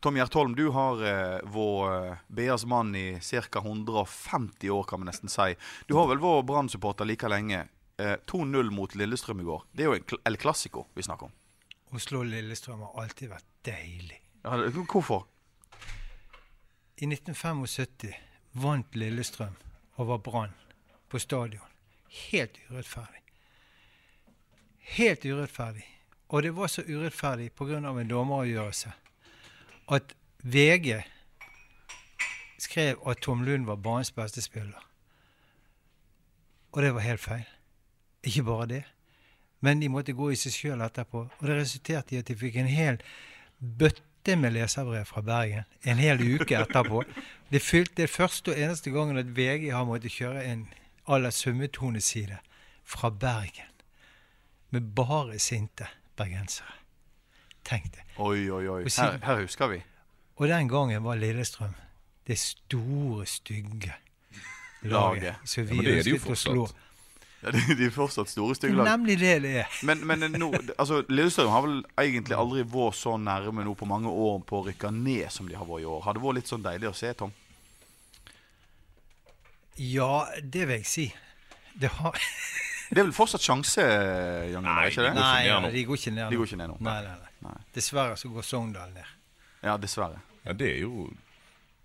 Tom Gjertholm, du har eh, vært eh, BAs mann i ca. 150 år, kan vi nesten si. Du har vel vært Brann-supporter like lenge. Eh, 2-0 mot Lillestrøm i går. Det er jo en El Clásico vi snakker om. Oslo-Lillestrøm har alltid vært deilig. Ja, hvorfor? I 1975 vant Lillestrøm over Brann på stadion. Helt urettferdig. Helt urettferdig. Og det var så urettferdig pga. en dommeravgjørelse at VG skrev at Tom Lund var banens beste spiller. Og det var helt feil. Ikke bare det. Men de måtte gå i seg sjøl etterpå. Og det resulterte i at de fikk en hel bøtte med leserbrev fra Bergen en hel uke etterpå. Det fylte det første og eneste gangen at VG har måttet kjøre en à la summetonесide fra Bergen. Med bare sinte bergensere. Tenk det. Oi, oi, oi. Her, her husker vi. Og den gangen var Lillestrøm det store, stygge Laget. Så Ja, vi men det er de jo fortsatt. Ja, de, de er fortsatt store Det stygge lag. nemlig det det er. Men, men nå, altså, Lillestrøm har vel egentlig aldri vært så nærme nå på mange år på å rykke ned som de har vært i år. Har det vært litt sånn deilig å se, Tom? Ja, det vil jeg si. Det har Det er vel fortsatt sjanse, Jan Gunnar? ikke det? Nei, de går ikke ned nå. De går ikke ned nå. Nei, nei, nei. Nei. Dessverre så går Sogndal ned. Ja, dessverre. Ja, det er jo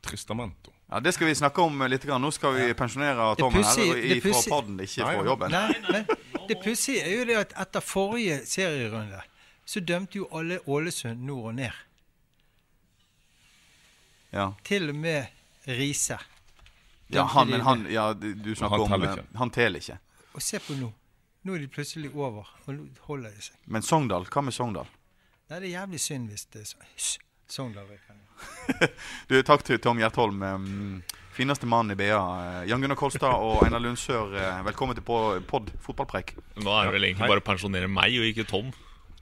tristamento. Ja, Det skal vi snakke om litt. Grann. Nå skal vi pensjonere Tom her i- det fra podden, ikke Nei, fra jobben. Nei, men det pussige er jo det at etter forrige serierunde så dømte jo alle Ålesund nord og ned. Ja, Til og med Riise. ja han, men han, ja, du snakker Han om teller eh, ikke. Han teller ikke. Og se på nå. Nå er de plutselig over, og nå holder de seg. Men Sogndal, hva med Sogndal? Nei, det er jævlig synd hvis det er sånn. Sogndal. Du, Takk til Tom Gjertholm. Um, fineste mann i BA. Eh, Jan Gunnar Kolstad og Einar Lundsør, eh, velkommen til po- pod fotballpreik. Nå er det vel egentlig bare å pensjonere meg og ikke Tom.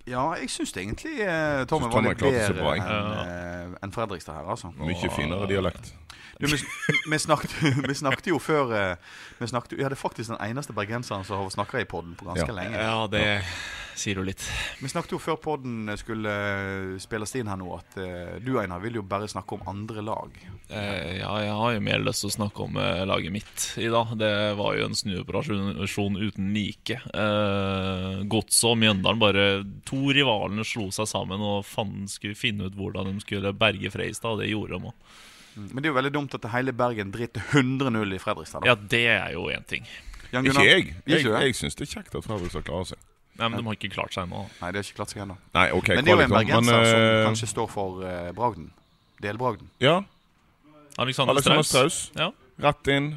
Ja, jeg syns egentlig eh, Tommy var litt klarte seg bedre bra, enn jeg. eh, enn Fredrikstad her, altså. Mye finere dialekt. Du, vi, vi, snakket, vi snakket jo før eh, vi snakket, Ja, det er faktisk den eneste bergenseren som har snakka i podden på ganske Ja. lenge. Ja, det sier jo litt. Vi snakket jo før podden skulle eh, spilles inn her nå, at eh, du Einar vil jo bare snakke om andre lag. Eh, ja, jeg har jo mer lyst til å snakke om eh, laget mitt i dag. Det var jo en snuoperasjon uten like. Eh, Godset og Mjøndalen bare To rivalene slo seg sammen og fanden skulle finne ut hvordan de skulle berge Freistad, og det gjorde de òg. Men det er jo veldig dumt at hele Bergen driter 100-0 i Fredrikstad. da. Ja, det er jo én ting. Ikke jeg. jeg. Jeg, jeg syns det er kjekt at Fredrikstad klarer seg. Nei, men De har ikke klart seg ennå. Nei, de har ikke klart seg ennå. Nei, ok, Men det er jo en bergenser som eh, kanskje står for uh, bragden. Delbragden. Ja. Alexander, Alexander. Strauss. Ja. Rett inn.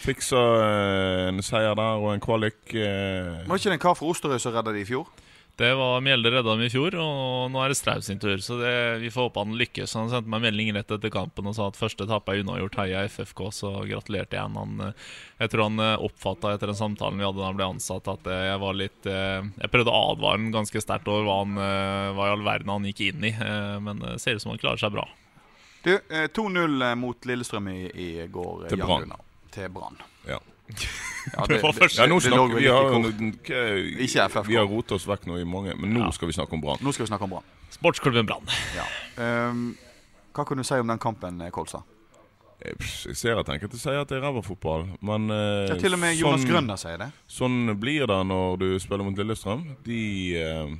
Fikser uh, en seier der og en kvalik. Uh... Var det ikke det en kar fra Osterøy som redda det i fjor? Det var Mjelde redda dem i fjor, og nå er det Strauss sin tur. Så det, vi får håpe han lykkes. Han sendte meg melding rett etter kampen og sa at første etappe er unnagjort. Heia FFK, så gratulerte jeg Han, eh, jeg tror han oppfatta etter den samtalen vi hadde da han ble ansatt, at eh, jeg var litt eh, Jeg prøvde å advare ham ganske sterkt over hva, han, eh, hva i all verden han gikk inn i, eh, men det ser ut som han klarer seg bra. Du, eh, 2-0 mot Lillestrøm i, i går. eh, Til Brann. Til Brann. Ja. Ja, Det det, Ja, nå snakker vi har, kort. Ikke FFK. Vi har rotet oss vekk nå i mange, men nå Ja. skal vi snakke om Brann. Nå skal vi snakke om Brann. Sportsklubben Brann. Ja. Um, hva kan du si om den kampen, Kolsa? Kolstad? Jeg jeg ser at enkelte sier at det er ræva fotball, men uh, Ja, til og med Jonas sånn- Grønner sier det. Sånn blir det når du spiller mot Lillestrøm. De, eh,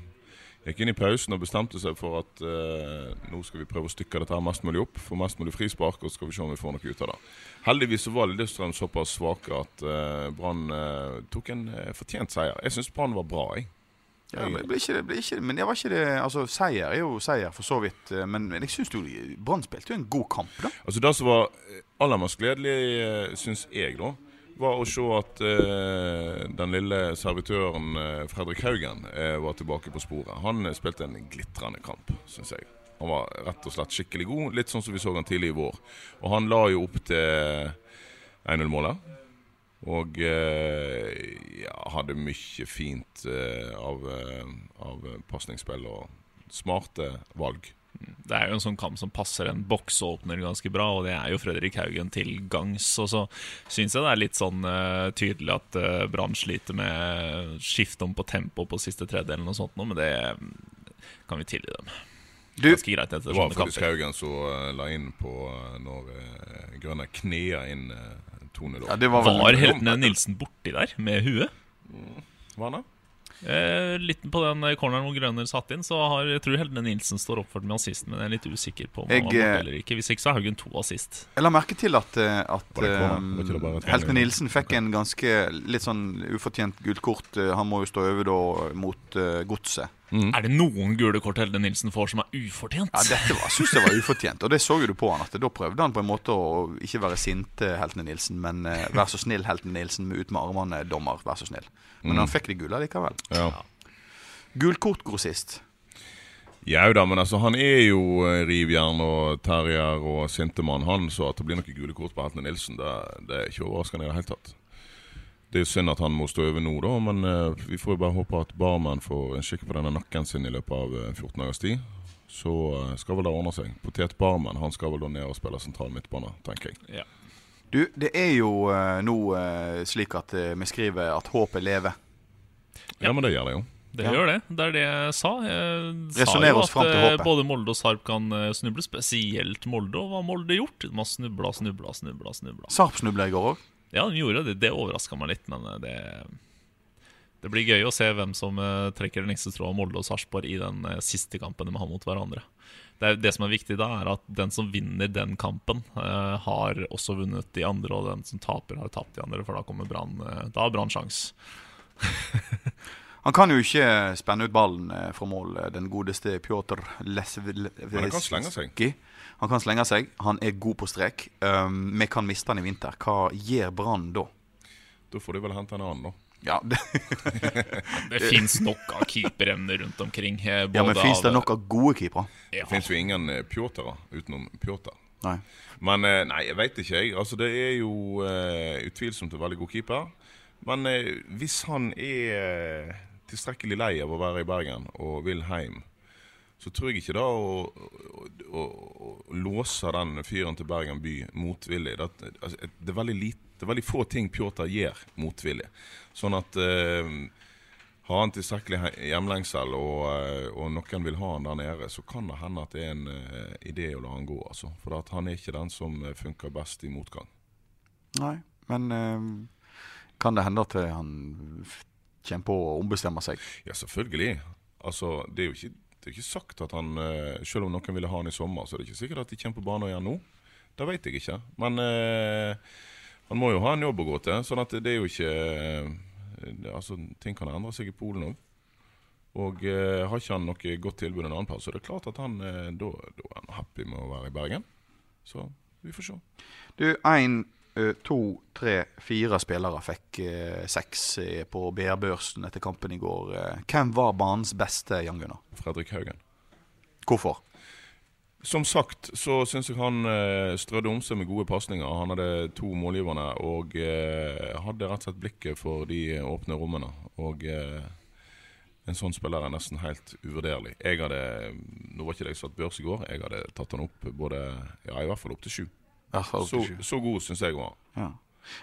gikk inn i pausen og bestemte seg for at eh, nå skal vi prøve å stykke dette her mest mulig opp. Få mest mulig frispark, og så skal vi se om vi får noe ut av det. Heldigvis så var Lillestrøm såpass svake at eh, Brann eh, tok en eh, fortjent seier. Jeg syns Brann var bra, jeg. Ja, men, det ble ikke, det ble ikke, men det var ikke det Altså, seier er jo seier, for så vidt. eh, Men, men jeg syns Brann spilte jo en god kamp, da. Altså Det som var eh, aller mest gledelig, syns jeg, da, var å se at eh, den lille servitøren eh, Fredrik Haugen eh, var tilbake på sporet. Han spilte en glitrende kamp, syns jeg. Han var rett og slett skikkelig god, litt sånn som vi så han tidlig i vår. Og han la jo opp til 1-0-målet. Og ja, hadde mye fint av, av pasningsspill og smarte valg. Det er jo en sånn kamp som passer en boksåpner ganske bra, og det er jo Fredrik Haugen til gangs. Og så syns jeg det er litt sånn uh, tydelig at uh, Brann sliter med skifte om på tempo på siste tredjedelen og sånt noe, men det mm, kan vi tilgi dem. Du, Ganske greit etter Det var faktisk. Haugen som eh, la inn på når uh, Grønne knea inn uh, 2-0. Ja, var vel Var Heltene Nilsen borti der med huet? Var han det? Eh, litt på den corneren hvor Grønner satt inn, så har, jeg tror Helene Nilsen står oppført med assist, men jeg er litt usikker på om Jeg, han eh, eller ikke. Hvis ikke så er Haugen to assist. Jeg la merke til at, eh, at um, eh, Heltene? Nilsen fikk en ganske litt sånn ufortjent gult kort. Han må jo stå over da mot uh, Godset. Er det noen gule kort Helde Nilsen får som er ufortjent? Ja, dette var, synes jeg var ufortjent, og det så jo du på han. At da prøvde han på en måte å ikke være sint til Heltene Nilsen, men uh, vær så snill, Heltene Nilsen, ut med armene, dommer, vær så snill. Men Mm. han fikk det gule likevel. Ja. Gulkortgrossist. Jau da, men altså, han er jo eh, rivjern og terrier og sintemann, han. Så at det blir noen gule kort på Heltene Nilsen, det, det er ikke overraskende i det hele tatt. Det er synd at han må stå over nå, da, men eh, vi får jo bare håpe at barmen får en skikk på denne nakken sin i løpet av eh, 14 dagers tid. Så eh, skal vel det ordne seg. Potetbarmen han skal vel da ned og spille sentral midtbane, tenker jeg. Ja. Du, det er jo eh, nå eh, slik at eh, vi skriver at håpet lever. Ja, men det gjør det jo. Det Ja. gjør det. Det er det jeg sa. Jeg sa jo at eh, både Molde og Sarp kan eh, snuble. Spesielt Molde. Og hva har Molde gjort? De har snubla, snubla, snubla. snubla. Sarp snubla i går òg. Ja, de gjorde det. Det overraska meg litt, men eh, det Det blir gøy å se hvem som eh, trekker den lengste tråden Molde og Sarpsborg i den eh, siste kampen de har mot hverandre. Det, er, det som er viktig da, er at den som vinner den kampen, eh, har også vunnet de andre, og den som taper, har tapt de andre, for da kommer Brann eh, Da har Brann sjans. Han kan jo ikke spenne ut ballen eh, fra mål, eh, den godeste Pjotr Men han kan slenge seg. Han kan slenge seg. Han er god på strek. Um, vi kan miste han i vinter. Hva gjør Brann da? Da får de vel hente en annen, da. Ja, det, Det fins nok av keeperemner rundt omkring. eh, ja men fins det nok av gode keepere? Ja. Det fins jo ingen Pjotr utenom Pjotr. Nei. Men nei, jeg veit ikke, jeg. Altså, det er jo uh, utvilsomt en veldig god keeper. Men uh, hvis han er tilstrekkelig lei av å være i Bergen og vil hjem, så tror jeg ikke da å, å, å, å låse den fyren til Bergen by motvillig det, altså, det, er veldig lite, det er veldig få ting Pjotr gjør motvillig. Sånn at eh, har han tilstrekkelig hjemlengsel og, eh, og noen vil ha han der nede, så kan det hende at det er en uh, idé å la han gå. Altså. For han er ikke den som eh, funker best i motgang. Nei. Men uh, kan det hende at han kommer på å ombestemme seg? Ja, selvfølgelig. Altså, det er jo ikke, det er ikke sagt at han eh, Selv om noen ville ha han i sommer, så er det ikke sikkert at de kommer på banen igjen nå. Det vet jeg ikke. Men eh, han må jo ha en jobb å gå til. Sånn at det er jo ikke eh, det, Altså, ting kan endre seg i Polen òg. Og eh, har ikke han noe godt tilbud en annen plass, så det er klart at han eh, da, da er han happy med å være i Bergen. Så vi får se. Du, én, to, tre, fire spillere fikk eh, seks eh, på BR-børsen etter kampen i går. Eh, Hvem var banens beste, Jan Gunnar? Fredrik Haugen. Hvorfor? Som sagt så syns jeg han eh, strødde om seg med gode pasninger. Han hadde to målgiverne og eh, hadde rett og slett blikket for de åpne rommene. Og eh, en sånn spiller er nesten helt uvurderlig. Jeg hadde, Nå var ikke det jeg satt børs i går, jeg hadde tatt han opp både Ja, i hvert fall opp til sju. I Så, så god syns jeg hun var. Ja.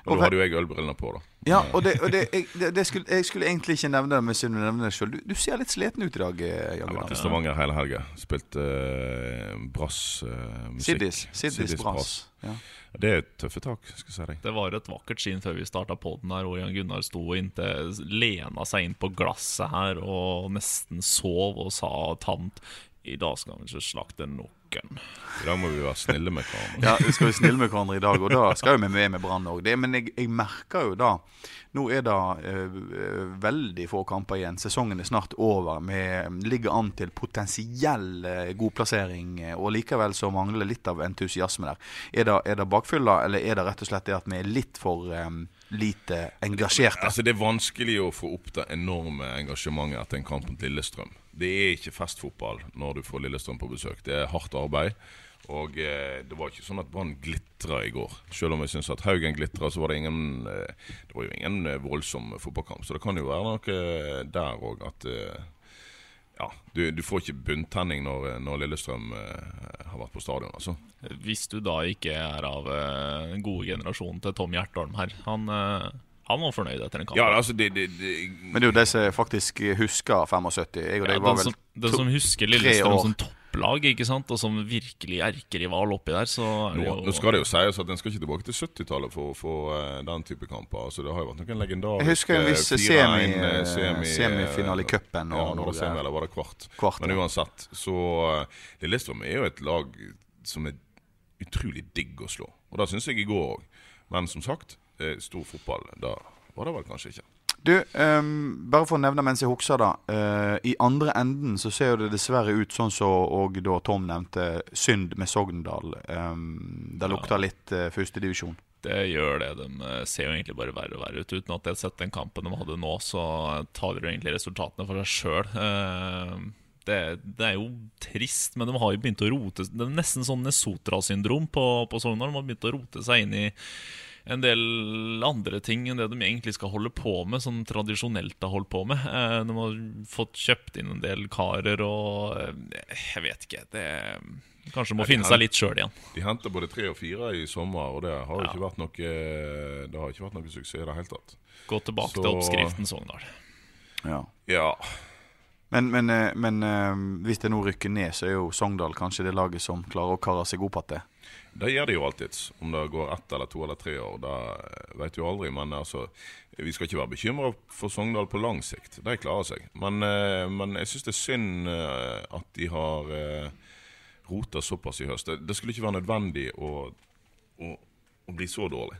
Og da hadde jo jeg ølbrillene på, da. Ja, og, det, og det, jeg, det, det skulle, jeg skulle egentlig ikke nevne det, men siden du nevner det sjøl. Du, du, ser litt sliten ut i dag. eh, Jeg har vært til Stavanger hele helga. Spilte uh, brassmusikk. Siddis. Siddis brass. Ja. Det er tøffe tak, skal jeg si deg. Det var et vakkert syn før vi starta podden her, og Jan Gunnar sto inntil lena seg inn på glasset her og nesten sov og sa tamt I dag skal vi ikke slakte noen. I dag må vi være snille med hverandre. Ja, vi skal være snille med hverandre i dag, og da skal vi med med Brann òg. Men jeg, jeg merker jo da Nå er det eh, eh, veldig få kamper igjen. Sesongen er snart over. Vi ligger an til potensiell uh, god plassering, og likevel så mangler det litt av entusiasme der. Er det, er det bakfylla, eller er det rett og slett det at vi er litt for um, lite engasjerte? Altså Det er vanskelig å få opp det enorme engasjementet etter en kamp mot Lillestrøm. Det er ikke festfotball når du får Lillestrøm på besøk. Det er hardt arbeid. Og eh, det var ikke sånn at Brann glitra i går. Selv om jeg syns at Haugen glitra, så var det ingen eh, Det var jo ingen eh, voldsom fotballkamp. Så det kan jo være noe eh, der òg at eh, Ja, du, du får ikke bunntenning når, når Lillestrøm eh, har vært på stadion, altså. Hvis du da ikke er av eh, den gode generasjonen til Tom Hjertholm her Han, eh, han var fornøyd etter en kamp. Ja, altså det, det, det Men det er jo de som faktisk husker 75. Jeg og Ja, var den, vel som, den som husker Lillestrøm som topplag, ikke sant? og som virkelig erkerival oppi der, så Nå, jo nå skal det jo sies at en skal ikke tilbake til 70-tallet for å få eh, den type kamper. Altså, det har jo vært noen legendariske Jeg husker en viss semi- eh, semi, semifinale i cupen Ja, det semi, eller var det kvart? Kvart, Men uansett, så uh, Lillestrøm er jo et lag som er utrolig digg å slå. Og det syns jeg i går òg. Men som sagt, eh, stor fotball, da var det vel kanskje ikke. Du, um, bare for å nevne mens jeg husker da. Uh, I andre enden så ser jo det dessverre ut sånn som og da Tom nevnte, synd med Sogndal. Um, det lukter litt uh, førstedivisjon. Det gjør det. De ser jo egentlig bare verre og verre ut. Uten at jeg har sett den kampen de hadde nå, så taler jo egentlig resultatene for seg sjøl. Det, det er jo trist, men de har jo begynt å rote Det er nesten sånn Nesotra-syndrom på, på Sogndal. De har begynt å rote seg inn i en del andre ting enn det de egentlig skal holde på med, som tradisjonelt har holdt på med. Eh, De har fått kjøpt inn en del karer og eh, Jeg vet ikke. Det Kanskje må Ja, finne seg litt sjøl igjen. De henta både tre og fire i sommer, og det har jo Ja. ikke vært noe Det har ikke vært noe suksess i det hele tatt. Gå tilbake Så- til oppskriften Sogndal. Ja. Ja. Men, men, eh, men hvis det nå rykker ned, så er jo Sogndal kanskje det laget som klarer å karre seg opp igjen. Det gjør de jo alltids. Om det går ett eller to eller tre år, det vet du aldri. Men altså, vi skal ikke være bekymra for Sogndal på lang sikt. De klarer seg. Men, eh, men jeg syns det er synd eh, at de har eh, rota såpass i høst. Det, det skulle ikke være nødvendig å, å, å bli så dårlig,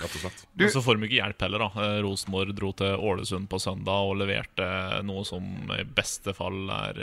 rett og slett. Men så får de ikke hjelp heller. da Rosenborg dro til Ålesund på søndag og leverte noe som i beste fall er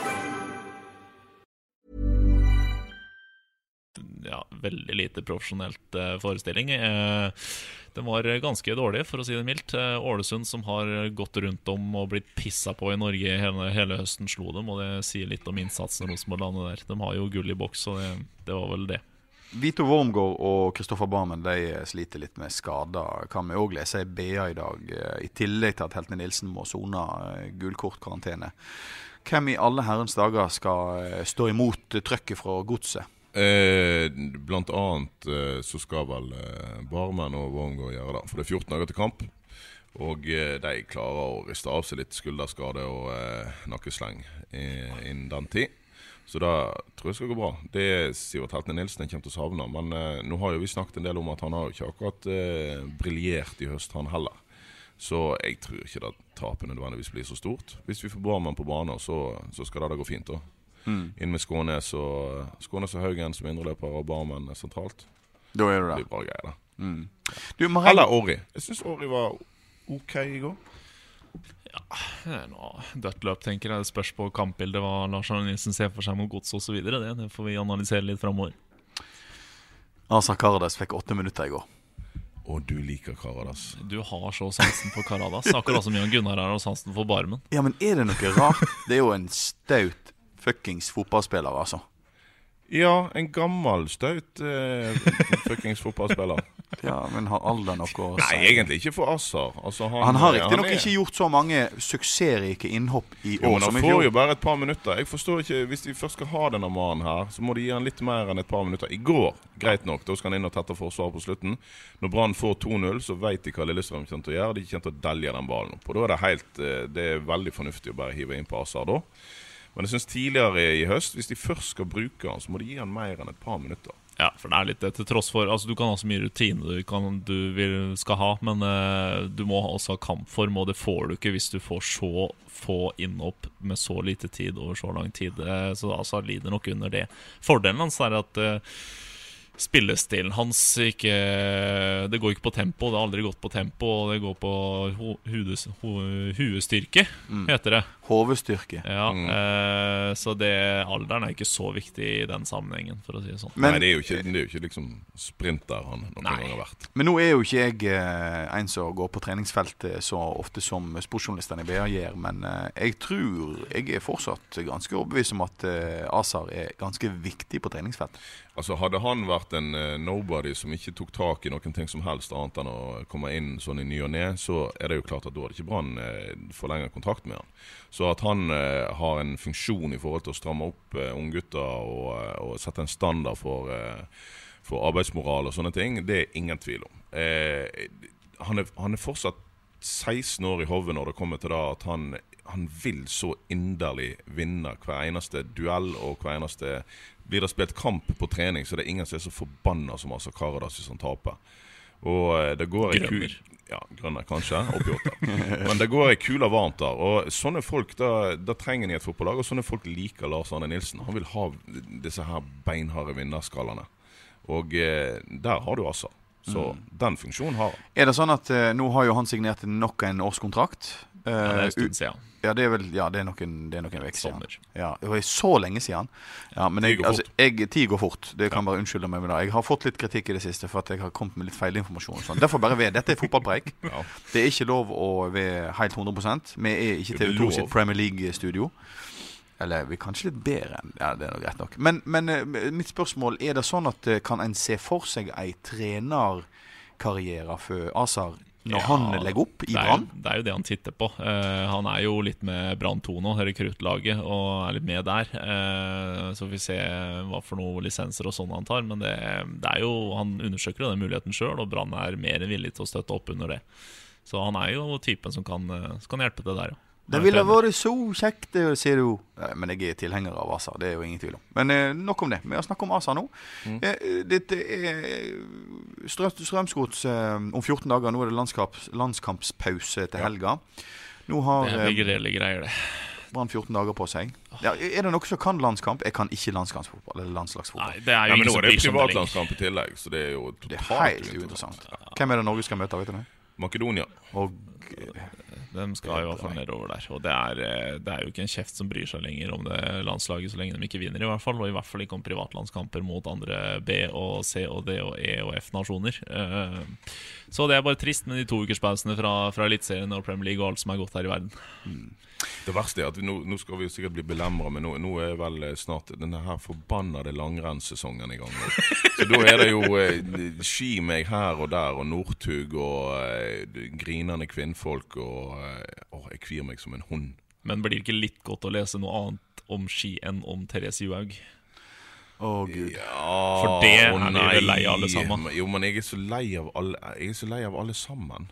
Ja, veldig lite profesjonelt eh, forestilling. Eh, den var ganske dårlig, for å si det mildt. Eh, Ålesund, som har gått rundt om og blitt pissa på i Norge hele, hele høsten, slo dem. Og det sier litt om innsatsen Rosenborg landet der. De har jo gull i boks, og det, det var vel det. Vito Wormgård og Kristoffer Barmen de sliter litt med skader, kan vi òg lese i BA i dag. I tillegg til at Heltene Nilsen må sone gullkortkarantene. Hvem i alle herrens dager skal stå imot trøkket fra godset? Eh, blant annet eh, så skal vel eh, Barmen og Wormgård gjøre det. For det er 14 dager til kamp. Og eh, de klarer å riste av seg litt skulderskade og eh, nakkesleng innen den tid. Så det tror jeg skal gå bra. Det er Sivert Heltene Nilsen jeg kommer til å savne. Men eh, nå har jo vi snakket en del om at han har ikke akkurat eh, briljert i høst, han heller. Så jeg tror ikke det tapet nødvendigvis blir så stort. Hvis vi får Barmen på banen, så, så skal det da gå fint. da Mm. inn med Skånes og, Skånes og Haugen som indreløper og Barmen sentralt. Da er du Det er blir bra greier, da. Mm. Du, Marie... Eller Orri. Jeg syns Orri var OK i går. Det er noe dødt løp, tenker jeg. Det spørs på kampbildet hva Lars Arne Nilsen ser for seg mot gods osv. Det, det får vi analysere litt framover. Asa Karadas fikk åtte minutter i går. Og du liker Karadas. Du har så sansen for Karadas. Akkurat som Jan Gunnar har sansen for Barmen. Ja, men er det noe rart? Det er jo en staut fuckings fotballspiller, altså. Ja, en gammel, staut eh, fuckings fotballspiller. Ja, Men har alder noe å si? Nei, egentlig ikke for Assar. Altså, Han har riktignok er- ikke gjort så mange suksessrike innhopp i Jo, år men som han får jo bare et par minutter. Jeg forstår ikke, Hvis de først skal ha denne mannen her, så må de gi han litt mer enn et par minutter. I går, greit nok, da skal han inn og tette forsvaret på slutten. Når Brann får 2-0, så vet de hva Lillestrøm kommer til å gjøre. De kommer til å delje den ballen opp. Og da er det helt eh, Det er veldig fornuftig å bare hive inn på Assar da. Men jeg synes tidligere i høst, hvis de først skal bruke han, så må de gi han mer enn et par minutter. Ja, for det er litt det til tross for Altså Du kan ha så mye rutine du, kan, du vil, skal ha, men uh, du må også ha kampform, og det får du ikke hvis du får så få innhopp med så lite tid over så lang tid. Eh, så altså lider nok under det. Fordelen hans er at eh, spillestilen hans ikke Det går ikke på tempo. Det har aldri gått på tempo, og det går på ho, hudes, ho, huestyrke, heter det. Hovestyrke. Ja, eh, så det, alderen er ikke så viktig i den sammenhengen, for å si det sånn. Men- Nei, det er jo ikke, det er jo ikke liksom sprinter han noen Nei. gang har vært. Men nå er jo ikke jeg eh, en som går på treningsfeltet så ofte som sportsjournalistene i BA gjør, men eh, jeg tror jeg er fortsatt ganske overbevist om at eh, Azar er ganske viktig på treningsfeltet. Altså Hadde han vært en uh, nobody som ikke tok tak i noen ting som helst annet enn å komme inn sånn i ny og ne, så er det jo klart at da hadde ikke Brann uh, forlenget kontrakt med han. Så at han uh, har en funksjon i forhold til å stramme opp uh, unggutter og, eh, og sette en standard for, eh, for arbeidsmoral og sånne ting, det er ingen tvil om. Eh, han, er, han er fortsatt 16 år i hodet når det kommer til det at han, han vil så inderlig vinne hver eneste duell og hver eneste Blir det spilt kamp på trening, så det er ingen som er så forbanna som Asa Karadas hvis han taper. Og eh, det går ei kul Ja, grønner kanskje, oppi åtta. Men det går ei kule varmt der. Og sånne folk da, da trenger en i et fotballag, og sånne folk liker Lars Arne Nilsen. Han vil ha disse her beinharde vinnerskallene. Og eh, der har du Assa. Så den funksjonen har han. Er det sånn at eh, nå har jo han signert nok en årskontrakt? Eh, Ja, det er en stund siden. Ja, det er vel Ja, det er noen, det er noen vekst, siden. Sommer. Ja, det var så lenge siden. Ja, men jeg, altså, jeg, tid går fort. Det kan bare unnskylde meg med det. Jeg har fått litt kritikk i det siste for at jeg har kommet med litt feilinformasjon. Sånn. Derfor bare ved. Dette er fotballpreik. Ja. Det er ikke lov å være helt 100 Vi er ikke er TV2 lov. sitt Premier League-studio. Eller vi er kanskje litt bedre enn Ja, det er greit nok. Men, men eh, mitt spørsmål er det sånn at eh, kan en se for seg ei trenerkarriere for Azar når Ja, han legger opp i Brann? det er jo det han titter på. Uh, han er jo litt med Brann 2 nå, rekruttlaget, og er litt med der. Uh, så får vi se hva for noen lisenser og sånn han tar. Men det, det er jo, han undersøker jo den muligheten sjøl, og Brann er mer enn villig til å støtte opp under det. Så han er jo typen som kan, eh, som kan hjelpe til der, ja. Det ville vært så kjekt, sier du. Eh, Men jeg er tilhenger av Asa, det er jo ingen tvil om. Men eh, nok om det. Vi har snakket om Asa nå. Mm. Eh, dette er Strø- Strømsgods eh, om 14 dager. Nå er det landskaps, landskampspause til helga. Nå har Det er eh, begredelige greier, det. Brann 14 dager på seg. Ja, er det noen som kan landskamp? Jeg kan ikke landskampsfotball eller landslagsfotball. Nei, det er Ja, jo men ingen nå er det privatlandskamp i tillegg, så det er jo Det er helt uinteressant. Hvem er det Norge skal møte? vet du det? Makedonia. Og De skal i hvert fall nedover der. Og det er, eh, det er jo ikke en kjeft som bryr seg lenger om det landslaget så lenge de ikke vinner, i hvert fall. Og i hvert fall ikke om privatlandskamper mot andre B og C og D og E og F-nasjoner. Eh, Så det er bare trist med de to ukerspausene fra, fra Eliteserien og Premier League og alt som er godt her i verden. Det verste er at nå, nå skal vi jo sikkert bli belemra, men nå, nå er vel snart denne her forbannede langrennssesongen i gang. Så da er det jo eh, ski meg her og der, og Northug og eh, grinende kvinnfolk og eh, Å, jeg kvir meg som en hund. Men blir det ikke litt godt å lese noe annet om ski enn om Therese Johaug? Å, gud. Ja, For det er vi vel lei alle sammen. Jo, men jeg er så lei av alle, jeg er så lei av alle sammen.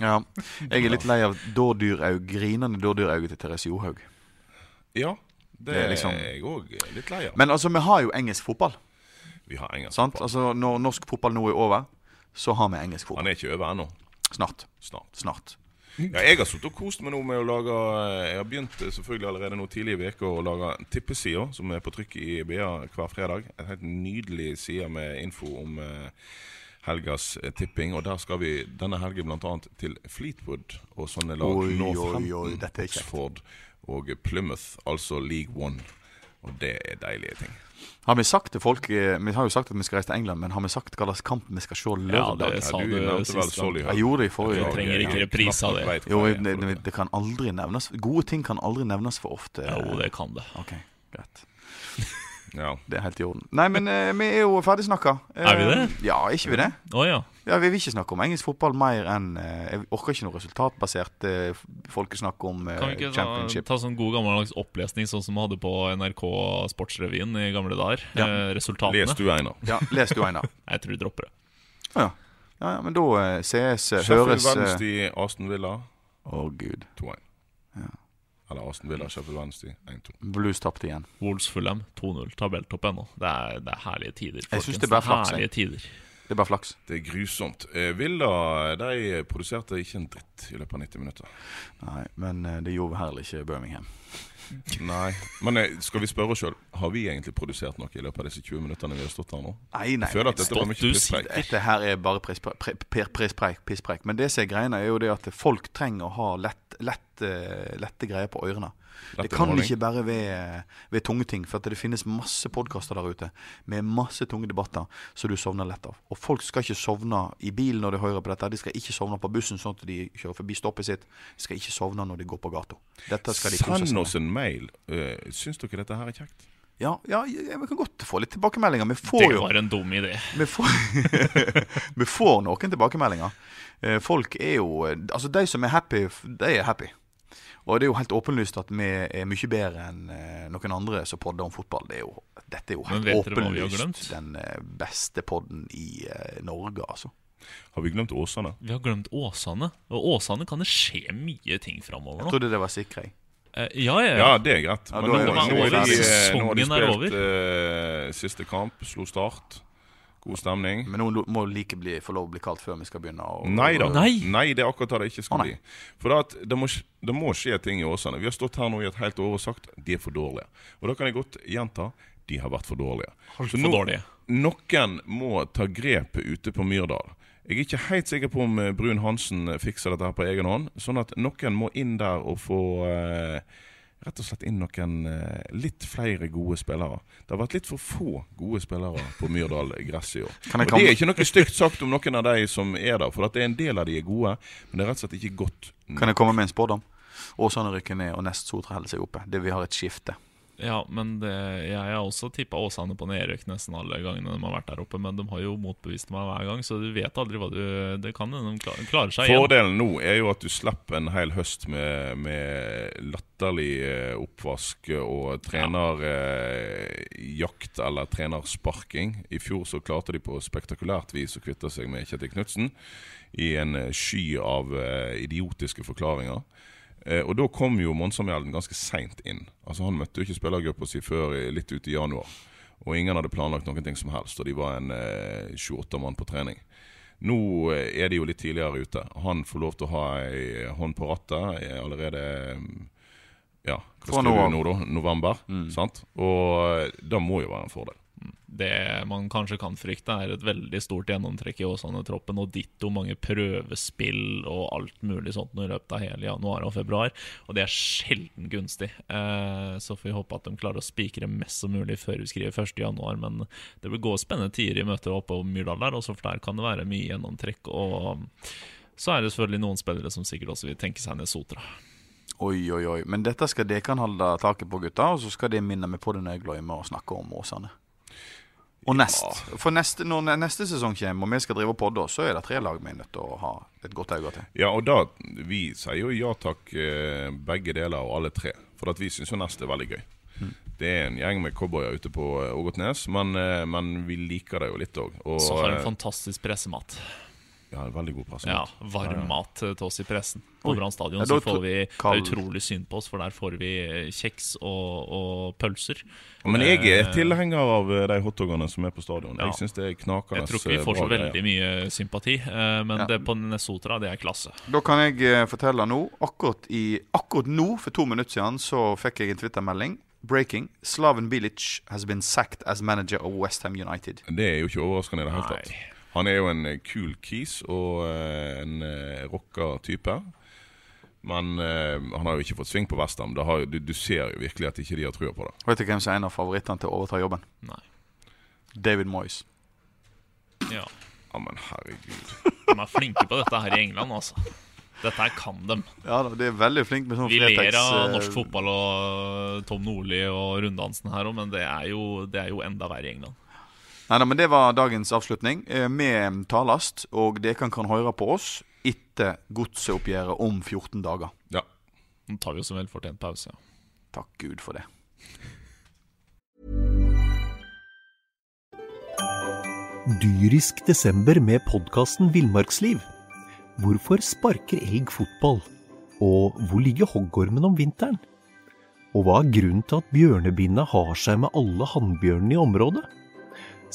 Ja. Jeg er litt lei av dårdyraug, grinende dådyrauget til Therese Johaug. Ja, det, Det er liksom- jeg òg litt lei av. Men altså, vi har jo engelsk fotball. Vi har engelsk Sant? fotball. Altså, Når norsk fotball nå er over, så har vi engelsk fotball. Han er ikke over ennå. Snart. Snart. Snart. Ja, jeg har sittet og kost meg nå med å lage Jeg har begynt eh, selvfølgelig allerede nå tidlig i uka å lage tippesider, som er på trykk i BA hver fredag. En helt nydelig side med info om eh, helgas eh, tipping. Og der skal vi denne helgen bl.a. til Fleetwood og sånne lag. Oi, Northampton, oi. Oxford og Plymouth, altså League One. Og det er deilige ting. Har vi sagt til folk eh, Vi har jo sagt at vi skal reise til England, men har vi sagt hva slags kamp vi skal se lørdag? Ja, det sa Ja, du sist. Jeg gjorde det i forrige Vi trenger ikke reprise av det. Jo, det, det kan aldri nevnes Gode ting kan aldri nevnes for ofte. Jo, det kan det. Ok, greit. Ja. Det er helt i orden. Nei, men eh, vi er jo ferdig snakka. Er vi det? Ja, ikke vi det? Å ja. Ja, Vi vil ikke snakke om engelsk fotball mer enn eh, Jeg orker ikke noe resultatbasert eh, folkesnakk om eh, Kan vi ikke ta, championship. ta sånn god gammeldags opplesning, sånn som vi hadde på NRK Sportsrevyen i gamle dager? Ja. Eh, resultatene. Les du, Einar. Ja, Les du, Einar. Jeg tror vi dropper det. Ja, ja, ja men da eh, ses, eh, Sheffield høres eh, Wednesday, Aston Villa Å, gud. 2-1. Eller Aston Villa, kjøper Wednesday 1-2. Blues tapte igjen. Wolves Fulham 2-0, tabelltopp ennå. Det er, det er herlige tider. Jeg synes det er bare flaks, jeg. Herlige tider. Det er bare flaks. Det er grusomt. Eh, Villa de produserte ikke en dritt i løpet av 90 minutter. Nei, men eh, det gjorde heller ikke Birmingham. Nei, Men skal vi spørre oss sjøl, har vi egentlig produsert noe i løpet av disse 20 minuttene vi har stått her nå? Nei, nei. Føler at dette var mye pisspreik. Dette her er bare pisspreik, pre- pre- pisspreik, pisspreik. Men det som er greiene, er jo det at folk trenger å ha lett, lett, eh, lette greier på ørene. Det kan underholdning. ikke bare være ved tunge ting. For at det finnes masse podkaster der ute med masse tunge debatter som du sovner lett av. Og folk skal ikke sovne i bilen når de hører på dette. De skal ikke sovne på bussen sånn at de kjører forbi stoppet sitt. De skal ikke sovne når de går på gata. Dette skal de kose seg med. Mail. Uh, syns dere dette her er kjekt? Ja, ja, ja, vi kan godt få litt tilbakemeldinger. Vi får Det jo var en dum idé. vi får, vi får noen tilbakemeldinger. Eh, Folk er jo Altså, de som er happy, de er happy. Og det er jo helt åpenlyst at vi er mye bedre enn eh, noen andre som podder om fotball. Det er jo, dette er jo helt åpenlyst den eh, beste podden i eh, Norge, altså. Har vi glemt Åsane? Vi har glemt Åsane. Og Åsane kan det skje mye ting framover Jeg trodde det var Sikre. Eh, ja, ja, Ja, ja. det er greit. Ja, Men nå, er nå, er de, eh, nå har de spilt uh, siste kamp, slo start. God stemning. Men nå må like bli, få lov å bli kalt før vi skal begynne. Og, Nei da. Nei. Nei, det er akkurat det det ikke skal Å, bli. For det, at det, må, det må skje ting i Åsane. Vi har stått her nå i et helt år og sagt de er for dårlige. Og da kan jeg godt gjenta de har vært for dårlige. Så For nå- dårlige. Noen må ta grepet ute på Myrdal. Jeg er ikke helt sikker på om eh, Brun Hansen fikser dette her på egen hånd. Sånn at noen må inn der og få eh, rett og slett inn noen eh, litt flere gode spillere. Det har vært litt for få gode spillere på Myrdal gress i år. Og det er ikke noe stygt sagt om noen av de som er der, for at det er en del av de er gode, men det er rett og slett ikke godt. Kan jeg komme med en spådom? Åsane rykker ned, og nest Sotra holder seg oppe. Det Vi har et skifte. Ja, men det, jeg har også tippa Åsane på nedrykk nesten alle gangene de har vært der oppe. Men de har jo motbevist meg hver gang, så du vet aldri hva du Det kan de klarer seg igjen. Fordelen nå er jo at du slipper en hel høst med, med latterlig eh, oppvask og trenerjakt eller trenersparking. I fjor så klarte de på spektakulært vis å kvitte seg med Kjetil Knutsen i en eh, sky av eh, idiotiske forklaringer. Eh, og da kom jo Monsamjelden ganske seint inn. Altså Han møtte jo ikke spillergruppa si før i- litt ut i januar. Og ingen hadde planlagt noen ting som helst, og de var en eh, 28 mann på trening. Nå eh, er de jo litt tidligere ute. Han får lov til å ha ei hånd på rattet eh, allerede mm, Ja, hva skriver du nå, da? November. Sant? Og eh, det må jo være en fordel. Det man kanskje kan frykte, er et veldig stort gjennomtrekk i Åsane-troppen, og ditto mange prøvespill og alt mulig sånt i løpet av hele januar og februar. Og det er sjelden gunstig. Eh, så får vi håpe at de klarer å spikre mest som mulig før vi skriver 1. januar. Men det vil gå spennende tider i møter oppe på Myrdal der, også for der kan det være mye gjennomtrekk. Og så er det selvfølgelig noen spillere som sikkert også vil tenke seg ned Sotra. Oi, oi, oi. Men dette skal dere holde taket på, gutta. Og så skal de minne meg på det når jeg glemmer å snakke om Åsane. Og nest. For neste, når neste sesong kommer, og vi skal drive og podde, så er det tre lag vi er nødt til å ha et godt øye til. Ja, og da Vi sier jo ja takk, eh, begge deler og alle tre. For at vi syns jo nest er veldig gøy. Mm. Det er en gjeng med cowboyer ute på eh, Ågotnes, men, eh, men vi liker det jo litt òg. Så har en fantastisk pressemat. Ja, veldig god presse. Ja, varm mat til oss i pressen på. Brann stadion. Ja, så får vi kald- utrolig synd på oss, for der får vi kjeks og, og pølser. Men jeg er Eh, tilhenger av eh, de hotdogene som er på stadion. Ja. Jeg syns det er knakende Jeg tror ikke vi får så bra veldig mye sympati, eh, men Ja. det på Nesotra, det er klasse. Da kan jeg eh, fortelle nå akkurat, i, akkurat nå, for to minutter siden, så fikk jeg en Twitter-melding. Breaking. Slaven Bilic has been sacked as manager of West Ham United. Det er jo ikke overraskende i det hele tatt. Han er jo en eh, kul kis og eh, en eh, rocka type. Men han har jo ikke fått sving på Westham. Det har jo- Du, du ser jo virkelig at ikke de har trua på det. Vet du hvem som er en av favorittene til å overta jobben? Nei. David Moyes. Ja. Ja, men herregud. De er flinke på dette her i England, altså. Dette her kan dem. Ja da, De er veldig flinke med sånn Vi Fretex, ler av norsk fotball og Tom Nordli og runddansen her òg, men det er, jo, det er jo enda verre i England. Nei, nei, men Det var dagens avslutning. med talast, og dere kan, kan høre på oss etter godseoppgjøret om 14 dager. Ja. Nå tar vi oss en velfortjent pause. Takk Gud for det. Dyrisk desember med podkasten Villmarksliv. Hvorfor sparker elg fotball? Og hvor ligger hoggormen om vinteren? Og hva er grunnen til at bjørnebinna har seg med alle hannbjørnene i området?